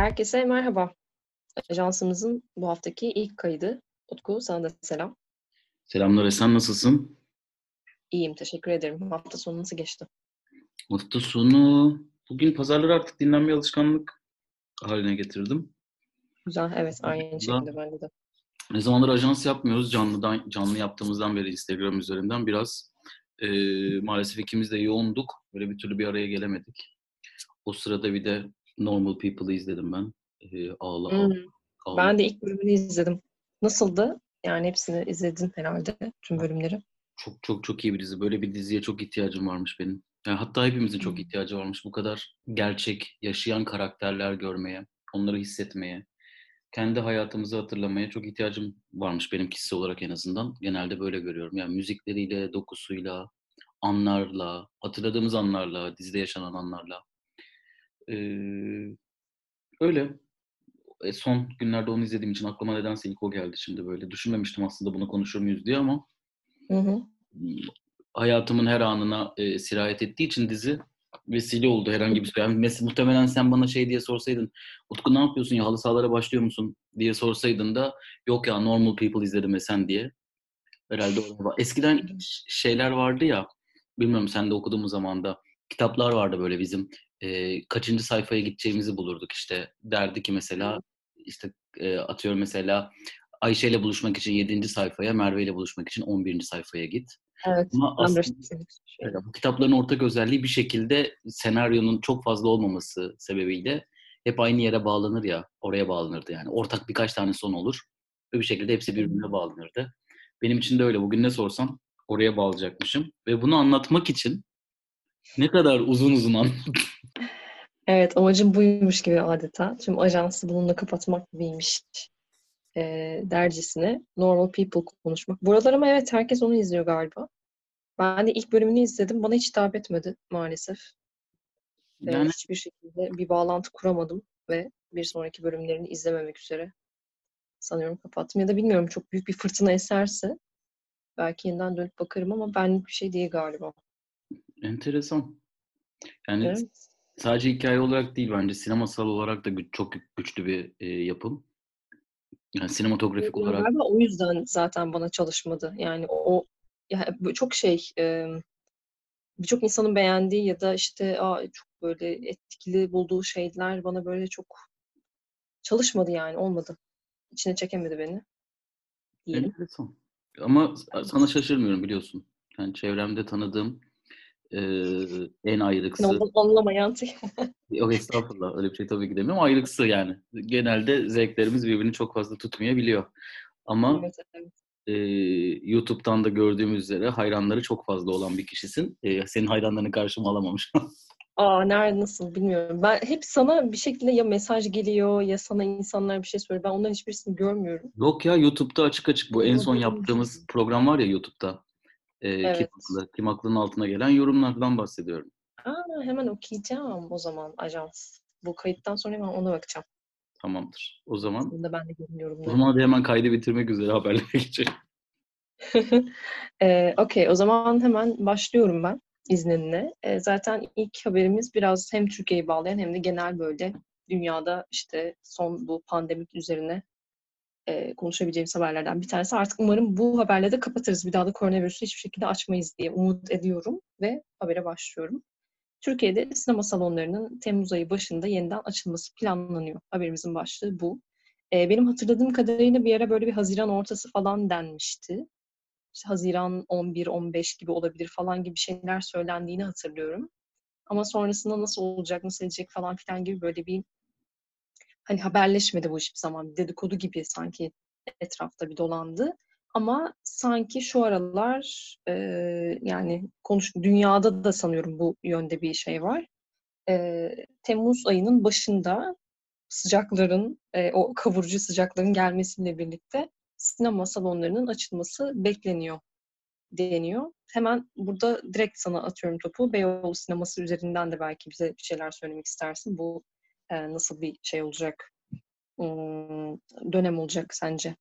Herkese merhaba. Ajansımızın bu haftaki ilk kaydı. Utku sana da selam. Selamlar Esen, nasılsın? İyiyim, teşekkür ederim. Hafta sonu nasıl geçti? Hafta sonu, bugün pazarları artık dinlenme alışkanlık haline getirdim. Güzel, evet aynı şekilde bende de. Ne zamandır ajans yapmıyoruz. Canlıdan, canlı yaptığımızdan beri Instagram üzerinden biraz e, maalesef ikimiz de yoğunduk. Böyle bir türlü bir araya gelemedik. O sırada bir de Normal People'ı izledim ben. E, ağla, Hmm. ağla. Ben de ilk bölümünü izledim. Nasıldı? Yani hepsini izledin herhalde, tüm bölümleri. Çok çok çok iyi bir dizi. Böyle bir diziye çok ihtiyacım varmış benim. Yani hatta hepimizin çok ihtiyacı varmış. Bu kadar gerçek, yaşayan karakterler görmeye, onları hissetmeye, kendi hayatımızı hatırlamaya çok ihtiyacım varmış benim kişisel olarak en azından. Genelde böyle görüyorum. Yani müzikleriyle, dokusuyla, anlarla, hatırladığımız anlarla, dizide yaşanan anlarla. Ee, öyle. E, son günlerde onu izlediğim için aklıma nedense ilk o geldi şimdi böyle. Düşünmemiştim aslında bunu konuşur muyuz diye ama Hı hı. hayatımın her anına e, sirayet ettiği için dizi vesile oldu herhangi bir şey. Yani mesela muhtemelen sen bana şey diye sorsaydın Utku ne yapıyorsun ya halı sahalara başlıyor musun diye sorsaydın da yok ya Normal People izledim ve sen diye. Herhalde orada- eskiden şeyler vardı ya bilmiyorum sen de okuduğumuz zamanda kitaplar vardı böyle bizim e, kaçıncı sayfaya gideceğimizi bulurduk işte derdi ki mesela işte e, atıyorum mesela Ayşe ile buluşmak için 7. sayfaya Merve ile buluşmak için 11. sayfaya git. Evet, Ama aslında- öyle. Evet, bu kitapların ortak özelliği bir şekilde senaryonun çok fazla olmaması sebebiyle hep aynı yere bağlanır ya, oraya bağlanırdı yani. Ortak birkaç tane son olur ve bir şekilde hepsi birbirine bağlanırdı. Benim için de öyle. Bugün ne sorsam oraya bağlayacakmışım. Ve bunu anlatmak için ne kadar uzun uzun anlattım. Evet, amacım buymuş gibi adeta. Tüm ajansı bununla kapatmak gibiymiş e, dercesine. Normal People konuşmak. Buralar ama evet herkes onu izliyor galiba. Ben de ilk bölümünü izledim. Bana hiç hitap etmedi maalesef. Ee, Yani hiçbir şekilde bir bağlantı kuramadım ve bir sonraki bölümlerini izlememek üzere sanıyorum kapattım. Ya da bilmiyorum çok büyük bir fırtına eserse belki yeniden dönüp bakarım ama benlik bir şey değil galiba. Enteresan. Yani Evet. sadece hikaye olarak değil bence sinemasal olarak da çok güçlü bir e, yapım. Yani sinematografik Ya olarak Galiba o yüzden zaten bana çalışmadı. Yani o ya bu çok şey e, birçok insanın beğendiği ya da işte Aa, çok böyle etkili bulduğu şeyler bana böyle çok çalışmadı yani olmadı. İçine çekemedi beni diyelim. enteresan. Ama sana şaşırmıyorum biliyorsun. Yani çevremde tanıdığım e, en ayrıksı Ondan anlamayan Yok estağfurullah öyle bir şey tabii ki demiyorum. Ayrıksı yani. Genelde zevklerimiz birbirini çok fazla tutmayabiliyor. Ama Evet, evet. e, YouTube'dan da gördüğümüz üzere hayranları çok fazla olan bir kişisin. E, senin hayranlarını karşıma alamamış. Aa nerede nasıl bilmiyorum. Ben hep sana bir şekilde ya mesaj geliyor ya sana insanlar bir şey söylüyor. Ben onların hiçbirisini görmüyorum. Yok ya YouTube'da açık açık bu en son yaptığımız program var ya YouTube'da. E, Kim Evet. Haklı? Kim Haklı'nın altına gelen yorumlardan bahsediyorum. Aa hemen okuyacağım o zaman ajans. Bu kayıttan sonra hemen ona bakacağım. Tamamdır. O zaman Bunda ben de görünüyorum. o zaman hadi hemen kaydı bitirmek üzere haberlere geçelim. Ee, Okey, o zaman hemen başlıyorum ben izninle. Ee, zaten ilk haberimiz biraz hem Türkiye'yi bağlayan hem de genel böyle dünyada işte son bu pandemik üzerine e, konuşabileceğimiz haberlerden bir tanesi. Artık umarım bu haberle de kapatırız. Bir daha da koronavirüsü hiçbir şekilde açmayız diye umut ediyorum ve habere başlıyorum. Türkiye'de sinema salonlarının Temmuz ayı başında yeniden açılması planlanıyor. Haberimizin başlığı bu. Ee, benim hatırladığım kadarıyla bir ara böyle bir Haziran ortası falan denmişti işte Haziran 11-15 gibi olabilir falan gibi şeyler söylendiğini hatırlıyorum. Ama sonrasında nasıl olacak, nasıl edecek falan filan gibi böyle bir hani haberleşmedi bu hiçbir zaman. Dedikodu gibi sanki etrafta bir dolandı. Ama sanki şu aralar e, yani konuş dünyada da sanıyorum bu yönde bir şey var. E, Temmuz ayının başında sıcakların, e, o kavurucu sıcakların gelmesiyle birlikte sinema salonlarının açılması bekleniyor deniyor. Hemen burada direkt sana atıyorum topu. Beyoğlu sineması üzerinden de belki bize bir şeyler söylemek istersin. Bu e, nasıl bir şey olacak? Dönem olacak sence?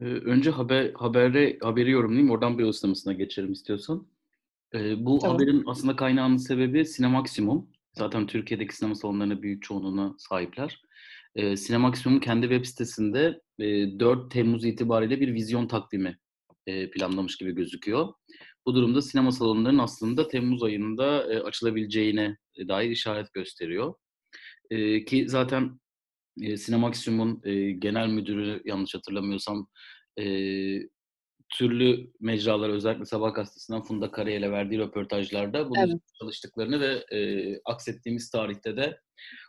Ee, önce haber habere haberi yorumlayayım. Oradan bir sinemasına geçelim istiyorsan. Ee, bu Tamam. haberin aslında kaynağının sebebi Sinemaksimum. Zaten Türkiye'deki sinema salonlarına büyük çoğunluğuna sahipler. E, Sinemaksimum'un kendi web sitesinde e, 4 Temmuz itibariyle bir vizyon takvimi e, planlamış gibi gözüküyor. Bu durumda sinema salonlarının aslında Temmuz ayında e, açılabileceğine dair işaret gösteriyor. E, ki zaten e, Sinemaksimum'un e, genel müdürü yanlış hatırlamıyorsam e, türlü mecralar özellikle Sabah gazetesinden Funda Karayel'e verdiği röportajlarda bunun Evet. çalıştıklarını ve e, aksettiğimiz tarihte de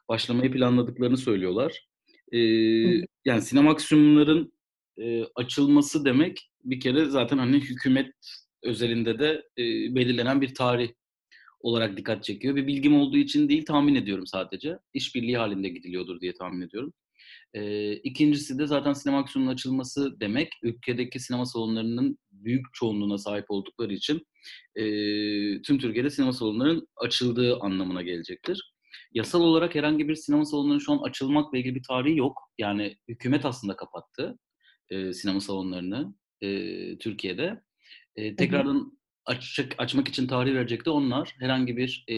başlamayı planladıklarını söylüyorlar. E, Hı. yani Sinemaksimum'ların e, açılması demek bir kere zaten hani hükümet özelinde de e, belirlenen bir tarih olarak dikkat çekiyor. Bir bilgim olduğu için değil tahmin ediyorum sadece. İşbirliği halinde gidiliyordur diye tahmin ediyorum. E, ikincisi de zaten Sinemaksimum'un açılması demek ülkedeki sinema salonlarının büyük çoğunluğuna sahip oldukları için e, tüm Türkiye'de sinema salonlarının açıldığı anlamına gelecektir. Yasal olarak herhangi bir sinema salonunun şu an açılmakla ilgili bir tarihi yok. Yani hükümet aslında kapattı e, sinema salonlarını e, Türkiye'de. E, tekrardan açacak, açmak için tarih verecekti onlar. Herhangi bir e,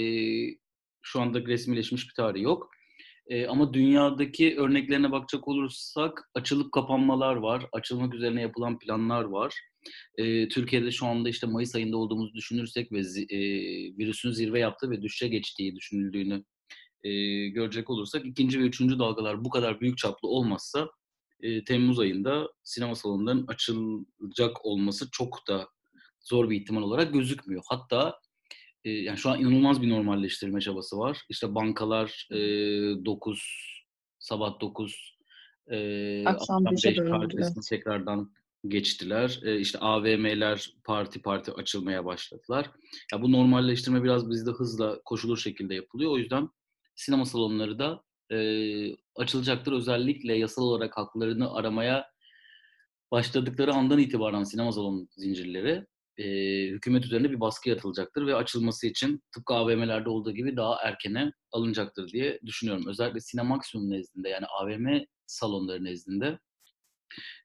şu anda resmileşmiş bir tarih yok. E, ama dünyadaki örneklerine bakacak olursak açılıp kapanmalar var. Açılmak üzerine yapılan planlar var. E, Türkiye'de şu anda işte Mayıs ayında olduğumuzu düşünürsek ve e, virüsün zirve yaptığı ve düşüşe geçtiği düşünüldüğünü e, görecek olursak ikinci ve üçüncü dalgalar bu kadar büyük çaplı olmazsa e, Temmuz ayında sinema salonlarının açılacak olması çok da zor bir ihtimal olarak gözükmüyor. Hatta e, yani şu an inanılmaz bir normalleştirme çabası var. İşte bankalar e, 9, sabah 9, e, Akşam akşam 5'e 5 döndü, partisini evet. tekrardan geçtiler. E, işte AVM'ler parti parti açılmaya başladılar. Ya bu normalleştirme biraz bizde hızla koşulur şekilde yapılıyor. O yüzden sinema salonları da e, açılacaktır. Özellikle yasal olarak haklarını aramaya başladıkları andan itibaren sinema salon zincirleri e, hükümet üzerine bir baskı yatılacaktır ve açılması için tıpkı AVM'lerde olduğu gibi daha erkene alınacaktır diye düşünüyorum. Özellikle Sinemaksimum nezdinde yani AVM salonları nezdinde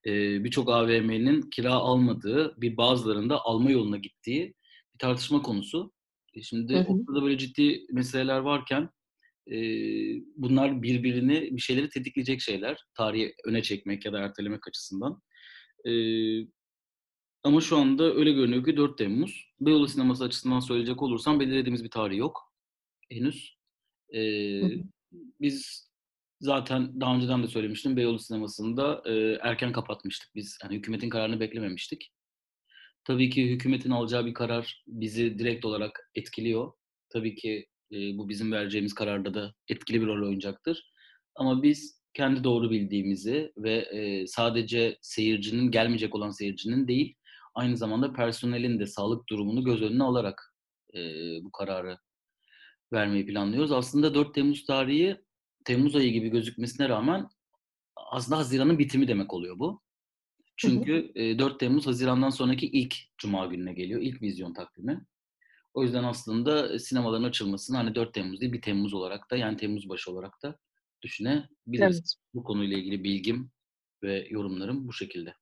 e, birçok AVM'nin kira almadığı, bir bazılarında alma yoluna gittiği bir tartışma konusu. E, şimdi Hı hı. ortada böyle ciddi meseleler varken e, bunlar birbirini bir şeyleri tetikleyecek şeyler. Tarihi öne çekmek ya da ertelemek açısından. E, ama şu anda öyle görünüyor ki 4 Temmuz. Beyoğlu sineması açısından söyleyecek olursam belirlediğimiz bir tarih yok henüz. E, hı. biz zaten daha önceden de söylemiştim Beyoğlu sinemasında e, erken kapatmıştık biz. Yani hükümetin kararını beklememiştik. Tabii ki hükümetin alacağı bir karar bizi direkt olarak etkiliyor. Tabii ki e, bu bizim vereceğimiz kararda da etkili bir rol oynayacaktır. Ama biz kendi doğru bildiğimizi ve e, sadece seyircinin, gelmeyecek olan seyircinin değil, aynı zamanda personelin de sağlık durumunu göz önüne alarak e, bu kararı vermeyi planlıyoruz. Aslında 4 Temmuz tarihi Temmuz ayı gibi gözükmesine rağmen aslında Haziran'ın bitimi demek oluyor bu. Çünkü e, 4 Temmuz Haziran'dan sonraki ilk Cuma gününe geliyor. ilk vizyon takvimi. O yüzden aslında sinemaların açılmasını hani 4 Temmuz değil 1 Temmuz olarak da yani Temmuz başı olarak da düşünebiliriz. Evet. Bu konuyla ilgili bilgim ve yorumlarım bu şekilde.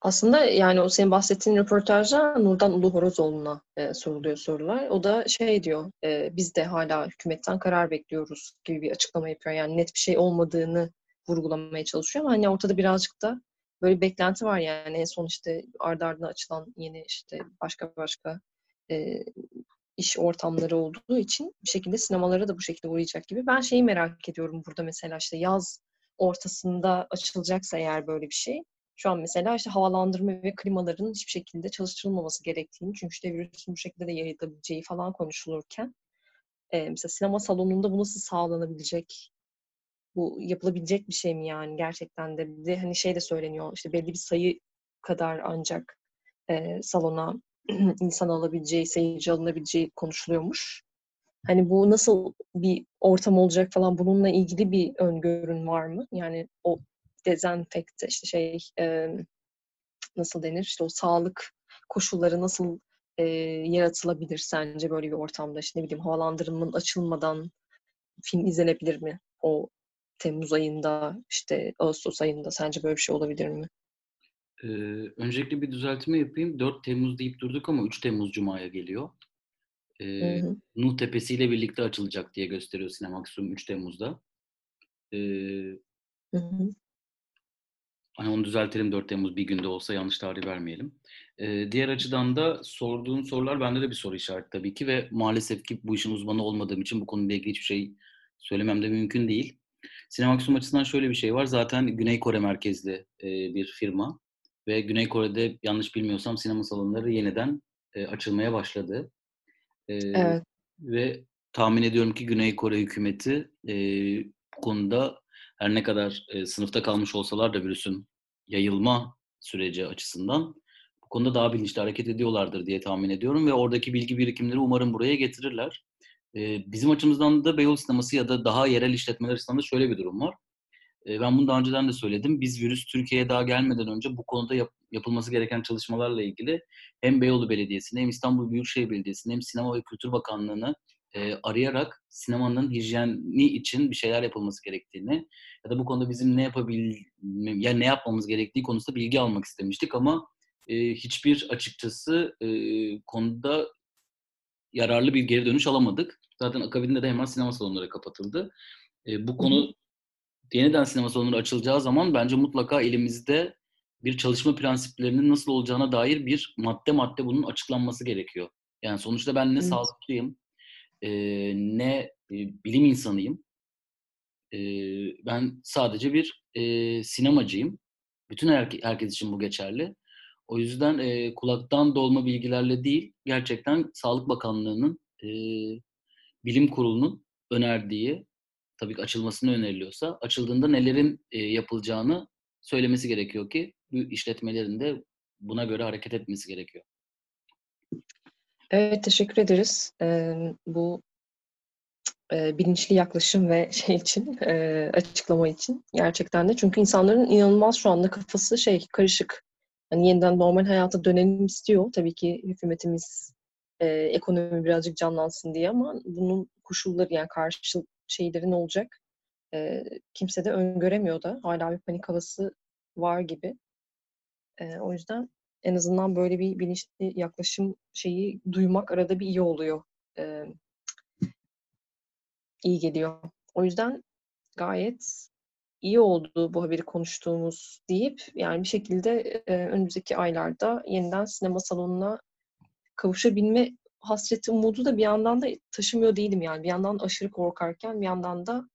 Aslında yani o senin bahsettiğin röportajda Nurdan Uluhorozoğlu'na e, soruluyor sorular. O da şey diyor, e, biz de hala hükümetten karar bekliyoruz gibi bir açıklama yapıyor. Yani net bir şey olmadığını vurgulamaya çalışıyor ama hani ortada birazcık da böyle beklenti var yani en son işte ardı ardına açılan yeni işte başka başka e, iş ortamları olduğu için bir şekilde sinemalara da bu şekilde uğrayacak gibi. Ben şeyi merak ediyorum burada mesela işte yaz ortasında açılacaksa eğer böyle bir şey şu an mesela işte havalandırma ve klimaların hiçbir şekilde çalıştırılmaması gerektiğini çünkü işte virüsün bu şekilde de yayılabileceği falan konuşulurken e, mesela sinema salonunda bu nasıl sağlanabilecek? Bu yapılabilecek bir şey mi yani gerçekten de? Bir de hani şey de söyleniyor işte belli bir sayı kadar ancak e, salona insan alabileceği, seyirci alınabileceği konuşuluyormuş. Hani bu nasıl bir ortam olacak falan bununla ilgili bir öngörün var mı? Yani o dezenfekte işte şey e, nasıl denir işte o sağlık koşulları nasıl e, yaratılabilir sence böyle bir ortamda işte ne bileyim havalandırmanın açılmadan film izlenebilir mi o Temmuz ayında işte Ağustos ayında sence böyle bir şey olabilir mi? Ee, öncelikle bir düzeltme yapayım. 4 Temmuz deyip durduk ama 3 Temmuz Cuma'ya geliyor. e, Hı hı. Nuh Tepesi ile birlikte açılacak diye gösteriyor Cinemaximum 3 Temmuz'da. E, Hı hı. Hani onu düzeltelim 4 Temmuz bir günde olsa yanlış tarih vermeyelim. Ee, diğer açıdan da sorduğun sorular bende de bir soru işareti tabii ki ve maalesef ki bu işin uzmanı olmadığım için bu konuyla ilgili hiçbir şey söylemem de mümkün değil. Cinemaximum açısından şöyle bir şey var. Zaten Güney Kore merkezli e, bir firma ve Güney Kore'de yanlış bilmiyorsam sinema salonları yeniden e, açılmaya başladı. E, Evet. Ve tahmin ediyorum ki Güney Kore hükümeti e, bu konuda her ne kadar e, sınıfta kalmış olsalar da virüsün yayılma süreci açısından bu konuda daha bilinçli hareket ediyorlardır diye tahmin ediyorum ve oradaki bilgi birikimleri umarım buraya getirirler. E, bizim açımızdan da Beyoğlu sineması ya da daha yerel işletmeler açısından da şöyle bir durum var. E, ben bunu daha önceden de söyledim. Biz virüs Türkiye'ye daha gelmeden önce bu konuda yap, yapılması gereken çalışmalarla ilgili hem Beyoğlu Belediyesi'ni hem İstanbul Büyükşehir Belediyesi'ni hem Sinema ve Kültür Bakanlığı'nı e, arayarak sinemanın hijyeni için bir şeyler yapılması gerektiğini ya da bu konuda bizim ne yapabil ya ne yapmamız gerektiği konusunda bilgi almak istemiştik ama e, hiçbir açıkçası e, konuda yararlı bir geri dönüş alamadık. Zaten akabinde de hemen sinema salonları kapatıldı. E, bu konu yeniden sinema salonları açılacağı zaman bence mutlaka elimizde bir çalışma prensiplerinin nasıl olacağına dair bir madde madde bunun açıklanması gerekiyor. Yani sonuçta ben ne Evet. sağlıklıyım, e, ne e, bilim insanıyım. E, ben sadece bir e, sinemacıyım. Bütün herke, herkes için bu geçerli. O yüzden e, kulaktan dolma bilgilerle değil, gerçekten Sağlık Bakanlığı'nın, e, Bilim Kurulu'nun önerdiği, tabii ki açılmasını öneriliyorsa, açıldığında nelerin e, yapılacağını söylemesi gerekiyor ki işletmelerin de buna göre hareket etmesi gerekiyor. Evet, teşekkür ederiz. Eee, bu eee, bilinçli yaklaşım ve şey için, eee, açıklama için gerçekten de. Çünkü insanların inanılmaz şu anda kafası şey karışık. Hani yeniden normal hayata dönelim istiyor. Tabii ki hükümetimiz eee, ekonomi birazcık canlansın diye ama bunun koşulları yani karşı şeyleri ne olacak? Eee, kimse de öngöremiyor da. Hala bir panik havası var gibi. Eee, o yüzden en azından böyle bir bilinçli yaklaşım şeyi duymak arada bir iyi oluyor. Eee iyi geliyor. O yüzden gayet iyi oldu bu haberi konuştuğumuz deyip yani bir şekilde eee, önümüzdeki aylarda yeniden sinema salonuna kavuşabilme hasreti, umudu da bir yandan da taşımıyor değilim yani. Bir yandan aşırı korkarken bir yandan da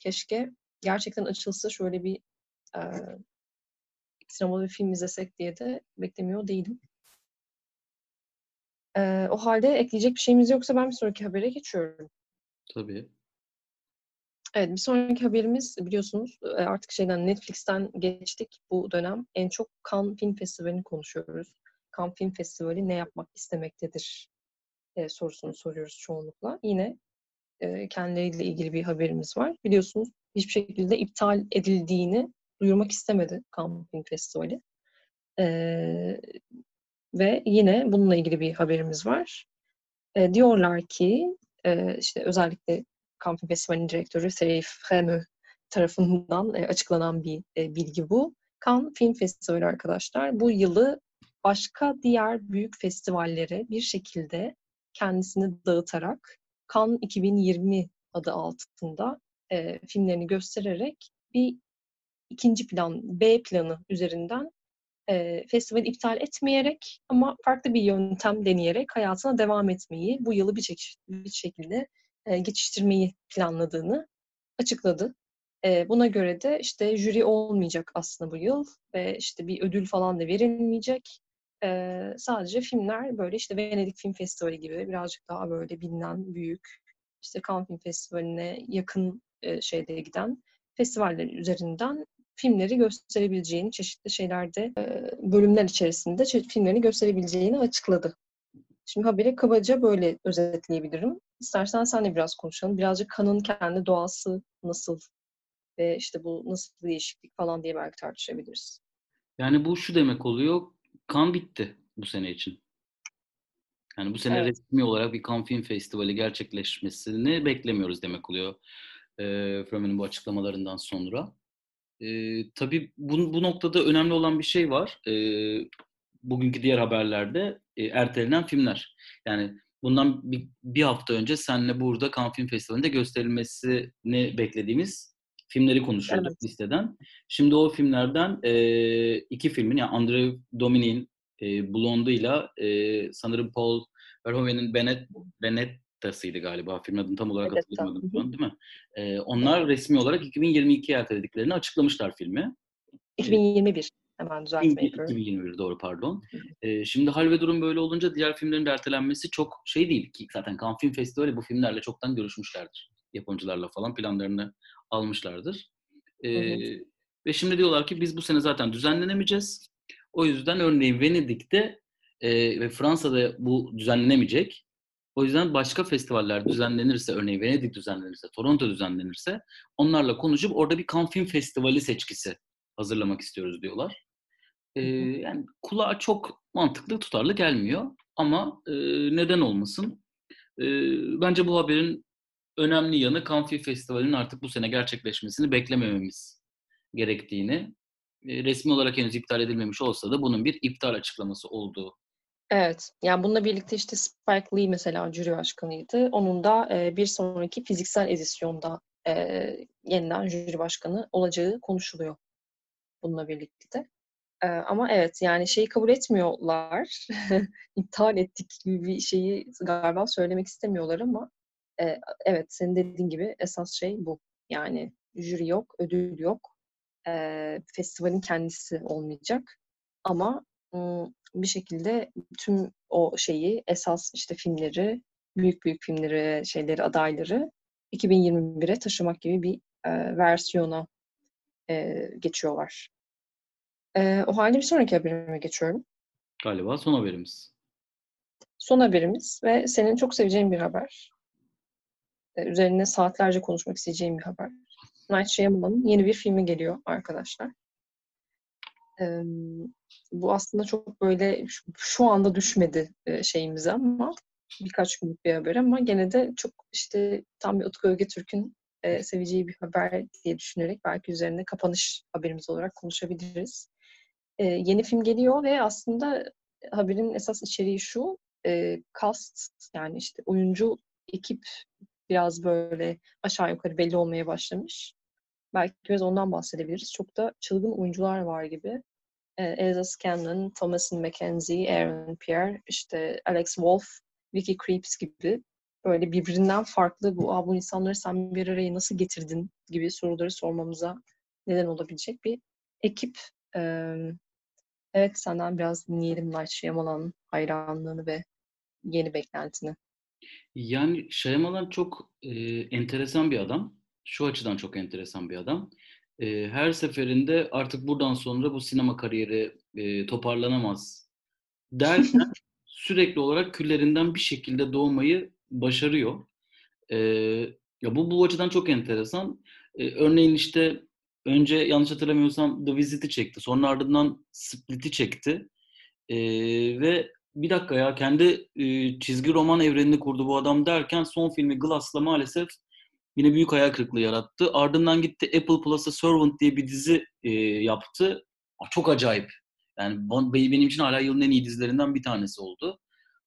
keşke gerçekten açılsa şöyle bir eee sinemada bir film izlesek diye de beklemiyor değilim. Eee, o halde ekleyecek bir şeyimiz yoksa ben bir sonraki habere geçiyorum. Tabii. Evet, bir sonraki haberimiz biliyorsunuz artık şeyden Netflix'ten geçtik bu dönem. En çok Cannes Film Festivali'ni konuşuyoruz. Cannes Film Festivali ne yapmak istemektedir eee, sorusunu soruyoruz çoğunlukla. Yine eee, kendileriyle ilgili bir haberimiz var. Biliyorsunuz hiçbir şekilde iptal edildiğini duyurmak istemedi Film Festivali. Eee, ve yine bununla ilgili bir haberimiz var. Eee, diyorlar ki eee, işte özellikle Film Festivali'nin direktörü Serif Freme tarafından eee, açıklanan bir eee, bilgi bu. Cannes Film Festivali arkadaşlar bu yılı başka diğer büyük festivallere bir şekilde kendisini dağıtarak Cannes 2020 adı altında eee, filmlerini göstererek bir ikinci plan, B planı üzerinden eee, festivali iptal etmeyerek ama farklı bir yöntem deneyerek hayatına devam etmeyi, bu yılı bir, çeş- bir şekilde eee, geçiştirmeyi planladığını açıkladı. Eee, buna göre de işte jüri olmayacak aslında bu yıl ve işte bir ödül falan da verilmeyecek. Eee, sadece filmler böyle işte Venedik Film Festivali gibi birazcık daha böyle bilinen, büyük, işte Cannes Film Festivali'ne yakın eee, şeyde giden festivaller üzerinden filmleri gösterebileceğini, çeşitli şeylerde eee, bölümler içerisinde çe- filmlerini gösterebileceğini açıkladı. Şimdi haberi kabaca böyle özetleyebilirim. İstersen sen de biraz konuşalım. Birazcık kanın kendi doğası nasıl ve işte bu nasıl bir değişiklik falan diye belki tartışabiliriz. Yani bu şu demek oluyor, kan bitti bu sene için. Yani bu sene Evet. resmi olarak bir Cannes Film Festivali gerçekleşmesini beklemiyoruz demek oluyor. E, Frömen'in bu açıklamalarından sonra. E, tabii bu, bu noktada önemli olan bir şey var. E, bugünkü diğer haberlerde e, ertelenen filmler. Yani bundan bir, bir hafta önce senle burada Cannes Film Festivali'nde gösterilmesini beklediğimiz filmleri konuşuyorduk Evet. listeden. Şimdi o filmlerden e, iki filmin yani Andre Dominik'in e, Blonde'ıyla e, sanırım Paul Verhoeven'in Benet, Benetta'sıydı galiba. Film adını tam olarak Benedetta, hatırlamadım şu an değil mi? E, onlar resmi olarak 2022'ye ertelediklerini açıklamışlar filmi. 2021 hemen düzeltme yapıyorum. 2021 doğru pardon. Ee, şimdi hal ve durum böyle olunca diğer filmlerin de ertelenmesi çok şey değil ki zaten Cannes Film Festivali bu filmlerle çoktan görüşmüşlerdir. Yapımcılarla falan planlarını almışlardır. Ee, hı. Ve şimdi diyorlar ki biz bu sene zaten düzenlenemeyeceğiz. O yüzden örneğin Venedik'te e, ve Fransa'da bu düzenlenemeyecek. O yüzden başka festivaller düzenlenirse, örneğin Venedik düzenlenirse, Toronto düzenlenirse onlarla konuşup orada bir Cannes Film Festivali seçkisi hazırlamak istiyoruz diyorlar. Ee, yani kulağa çok mantıklı, tutarlı gelmiyor. Ama e, neden olmasın? E, bence bu haberin önemli yanı Cannes Film Festivali'nin artık bu sene gerçekleşmesini beklemememiz gerektiğini, e, resmi olarak henüz iptal edilmemiş olsa da bunun bir iptal açıklaması olduğu. Evet. Yani bununla birlikte işte Spike Lee mesela jüri başkanıydı. Onun da e, bir sonraki fiziksel edisyonda e, yeniden jüri başkanı olacağı konuşuluyor bununla birlikte. E, ama evet yani şeyi kabul etmiyorlar. İptal ettik gibi bir şeyi galiba söylemek istemiyorlar ama e, evet senin dediğin gibi esas şey bu. Yani jüri yok, ödül yok. E, festivalin kendisi olmayacak. Ama bir şekilde tüm o şeyi, esas işte filmleri, büyük büyük filmleri, şeyleri, adayları 2021'e taşımak gibi bir e, versiyona e, geçiyorlar. E, o halde bir sonraki haberime geçiyorum. Galiba son haberimiz. Son haberimiz ve senin çok seveceğin bir haber. E, üzerine saatlerce konuşmak isteyeceğim bir haber. Night Shyamalan'ın yeni bir filmi geliyor arkadaşlar. E, bu aslında çok böyle şu, anda düşmedi e, şeyimize ama birkaç günlük bir haber ama gene de çok işte tam bir Utku Ögetürk'ün e, seveceği bir haber diye düşünerek belki üzerine kapanış haberimiz olarak konuşabiliriz. E, yeni film geliyor ve aslında haberin esas içeriği şu e, cast yani işte oyuncu ekip biraz böyle aşağı yukarı belli olmaya başlamış. Belki biraz ondan bahsedebiliriz. Çok da çılgın oyuncular var gibi. E, Elsa Scanlon, Thomasin McKenzie, Aaron Pierre, işte Alex Wolff, Vicky Creeps gibi böyle birbirinden farklı bu, Aa, bu insanları sen bir araya nasıl getirdin gibi soruları sormamıza neden olabilecek bir ekip. Evet senden biraz dinleyelim Night Shyamalan'ın hayranlığını ve yeni beklentini. Yani Shyamalan çok e, enteresan bir adam. Şu açıdan çok enteresan bir adam. E, her seferinde artık buradan sonra bu sinema kariyeri e, toparlanamaz derken sürekli olarak küllerinden bir şekilde doğmayı başarıyor. E, ya bu bu açıdan çok enteresan. E, örneğin işte önce yanlış hatırlamıyorsam The Visit'i çekti. Sonra ardından Split'i çekti. E, ve bir dakika ya kendi e, çizgi roman evrenini kurdu bu adam derken son filmi Glass'la maalesef yine büyük hayal kırıklığı yarattı. Ardından gitti Apple Plus'a Servant diye bir dizi e, yaptı. Çok acayip. Yani benim için hala yılın en iyi dizilerinden bir tanesi oldu.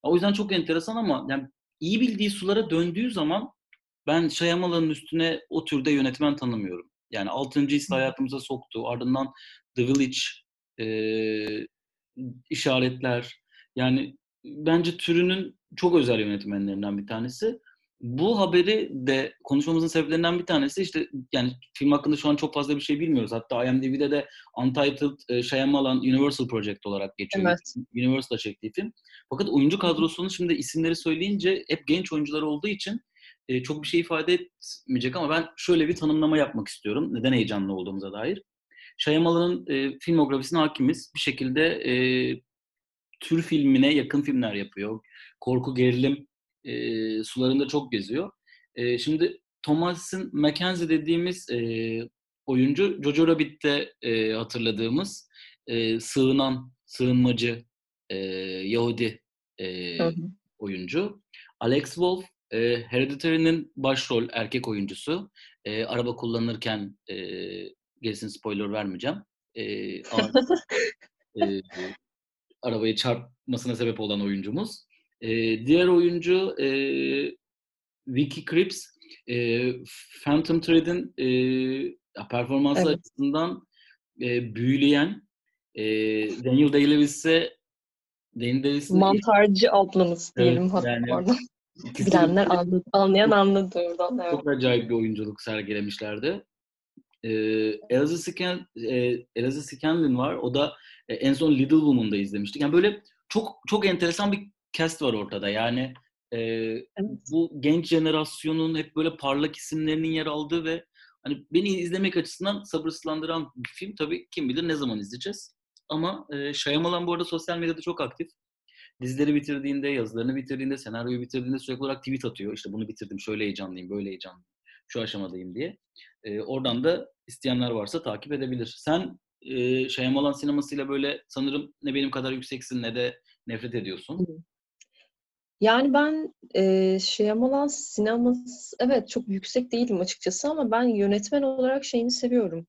O yüzden çok enteresan ama yani iyi bildiği sulara döndüğü zaman ben Shyamalan'ın üstüne o türde yönetmen tanımıyorum. Yani 6. Hissi hayatımıza soktu. Ardından The Village, e, işaretler. Yani bence türünün çok özel yönetmenlerinden bir tanesi. Bu haberi de konuşmamızın sebeplerinden bir tanesi işte yani film hakkında şu an çok fazla bir şey bilmiyoruz. Hatta IMDb'de de Untitled e, Shyamalan Universal Project olarak geçiyor. Evet. Universal'da çektiği film. Fakat oyuncu kadrosunun şimdi isimleri söyleyince hep genç oyuncular olduğu için e, çok bir şey ifade etmeyecek ama ben şöyle bir tanımlama yapmak istiyorum. Neden heyecanlı olduğumuza dair. Shyamalan'ın e, filmografisine hakimiz. Bir şekilde e, tür filmine yakın filmler yapıyor. Korku, gerilim e, sularında çok geziyor. E, şimdi Thomasin McKenzie dediğimiz e, oyuncu Jojo Rabbit'te e, hatırladığımız e, sığınan, sığınmacı e, Yahudi e, hı hı. oyuncu. Alex Wolff e, Hereditary'nin başrol erkek oyuncusu. E, araba kullanırken e, gerisini spoiler vermeyeceğim. E, e, arabayı çarpmasına sebep olan oyuncumuz. E, diğer oyuncu e, Vicky Krieps e, Phantom Thread'in e, performansı Evet. açısından e, büyüleyen e, Daniel Day-Lewis ise Daniel Day-Lewis'in Mantarcı ablamız Evet, diyelim hatta yani ikisi Bilenler anladı, anlayan anladı oradan. Evet. çok acayip bir oyunculuk sergilemişlerdi. Ee, Eliza Scan, e, Scanlon var. O da e, en son Little Woman'da izlemiştik. Yani böyle çok çok enteresan bir cast var ortada. Yani e, bu genç jenerasyonun hep böyle parlak isimlerinin yer aldığı ve hani beni izlemek açısından sabırsızlandıran bir film. Tabii kim bilir ne zaman izleyeceğiz. Ama e, Shyamalan bu arada sosyal medyada çok aktif. Dizileri bitirdiğinde, yazılarını bitirdiğinde, senaryoyu bitirdiğinde sürekli olarak tweet atıyor. İşte bunu bitirdim, şöyle heyecanlıyım, böyle heyecanlıyım, şu aşamadayım diye. E, oradan da isteyenler varsa takip edebilir. Sen e, Shyamalan sinemasıyla böyle sanırım ne benim kadar yükseksin ne de nefret ediyorsun. Yani ben e, Shyamalan sineması evet çok yüksek değilim açıkçası ama ben yönetmen olarak şeyini seviyorum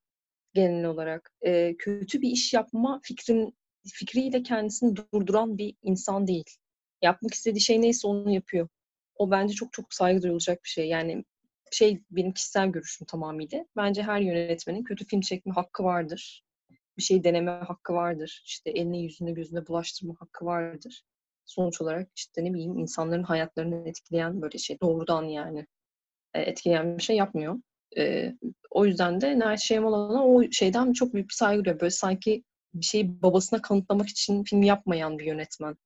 genel olarak. E, kötü bir iş yapma fikrin fikriyle kendisini durduran bir insan değil. Yapmak istediği şey neyse onu yapıyor. O bence çok çok saygı duyulacak bir şey. Yani şey benim kişisel görüşüm tamamıyla. Bence her yönetmenin kötü film çekme hakkı vardır. Bir şey deneme hakkı vardır. İşte elini yüzüne gözüne bulaştırma hakkı vardır. Sonuç olarak işte ne bileyim insanların hayatlarını etkileyen böyle şey doğrudan yani e, etkileyen bir şey yapmıyor. E, o yüzden de Night Shyamalan'a o şeyden çok büyük bir saygı duyuyor. Böyle sanki bir şeyi babasına kanıtlamak için film yapmayan bir yönetmen.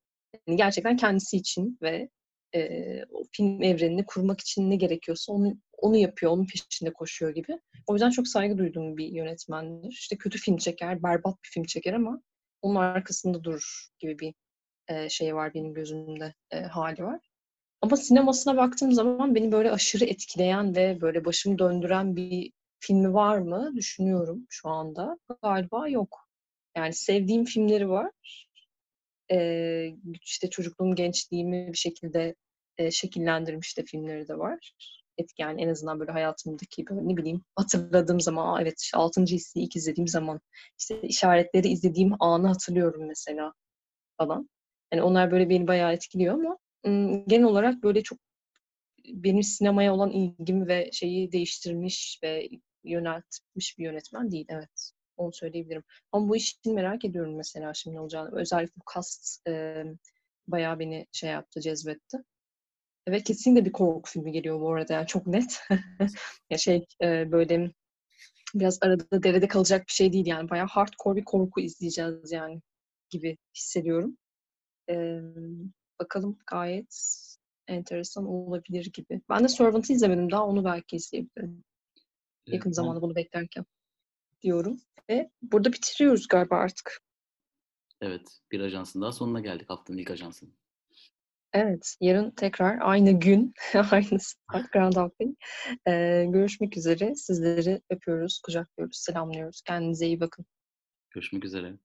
Yani gerçekten kendisi için ve e, o film evrenini kurmak için ne gerekiyorsa onu onu yapıyor, onun peşinde koşuyor gibi. O yüzden çok saygı duyduğum bir yönetmendir. İşte kötü film çeker, berbat bir film çeker ama onun arkasında durur gibi bir şey var benim gözümde e, hali var. Ama sinemasına baktığım zaman beni böyle aşırı etkileyen ve böyle başımı döndüren bir filmi var mı düşünüyorum şu anda. Galiba yok. Yani sevdiğim filmleri var. Ee, işte çocukluğum, gençliğimi bir şekilde e, şekillendirmiş de filmleri de var. Etki yani en azından böyle hayatımdaki böyle ne bileyim hatırladığım zaman evet işte 6. hissi ilk izlediğim zaman işte işaretleri izlediğim anı hatırlıyorum mesela falan. Yani onlar böyle beni bayağı etkiliyor ama genel olarak böyle çok benim sinemaya olan ilgimi ve şeyi değiştirmiş ve yöneltmiş bir yönetmen değil. Evet. Onu söyleyebilirim. Ama bu işi merak ediyorum mesela şimdi ne olacağını. Özellikle bu cast e, bayağı beni şey yaptı, cezbetti. Ve kesinlikle bir korku filmi geliyor bu arada. Yani çok net. ya şey e, böyle biraz arada derede kalacak bir şey değil yani. Bayağı hardcore bir korku izleyeceğiz yani gibi hissediyorum. E, bakalım gayet enteresan olabilir gibi. Ben de Servant'ı izlemedim daha. Onu belki izleyebilirim. Yakın Evet, zamanda bunu beklerken diyorum. Ve burada bitiriyoruz galiba artık. Evet, bir ajansın daha sonuna geldik haftanın ilk ajansının. Evet, yarın tekrar aynı gün, aynı saat Grand Outing. Ee, görüşmek üzere. Sizleri öpüyoruz, kucaklıyoruz, selamlıyoruz. Kendinize iyi bakın. Görüşmek üzere.